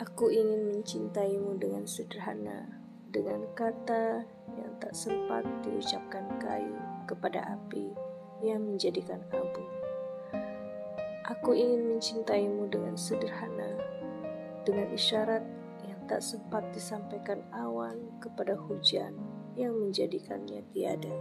Aku ingin mencintaimu dengan sederhana, dengan kata yang tak sempat diucapkan kayu kepada api yang menjadikan abu. Aku ingin mencintaimu dengan sederhana, dengan isyarat yang tak sempat disampaikan awan kepada hujan yang menjadikannya tiada.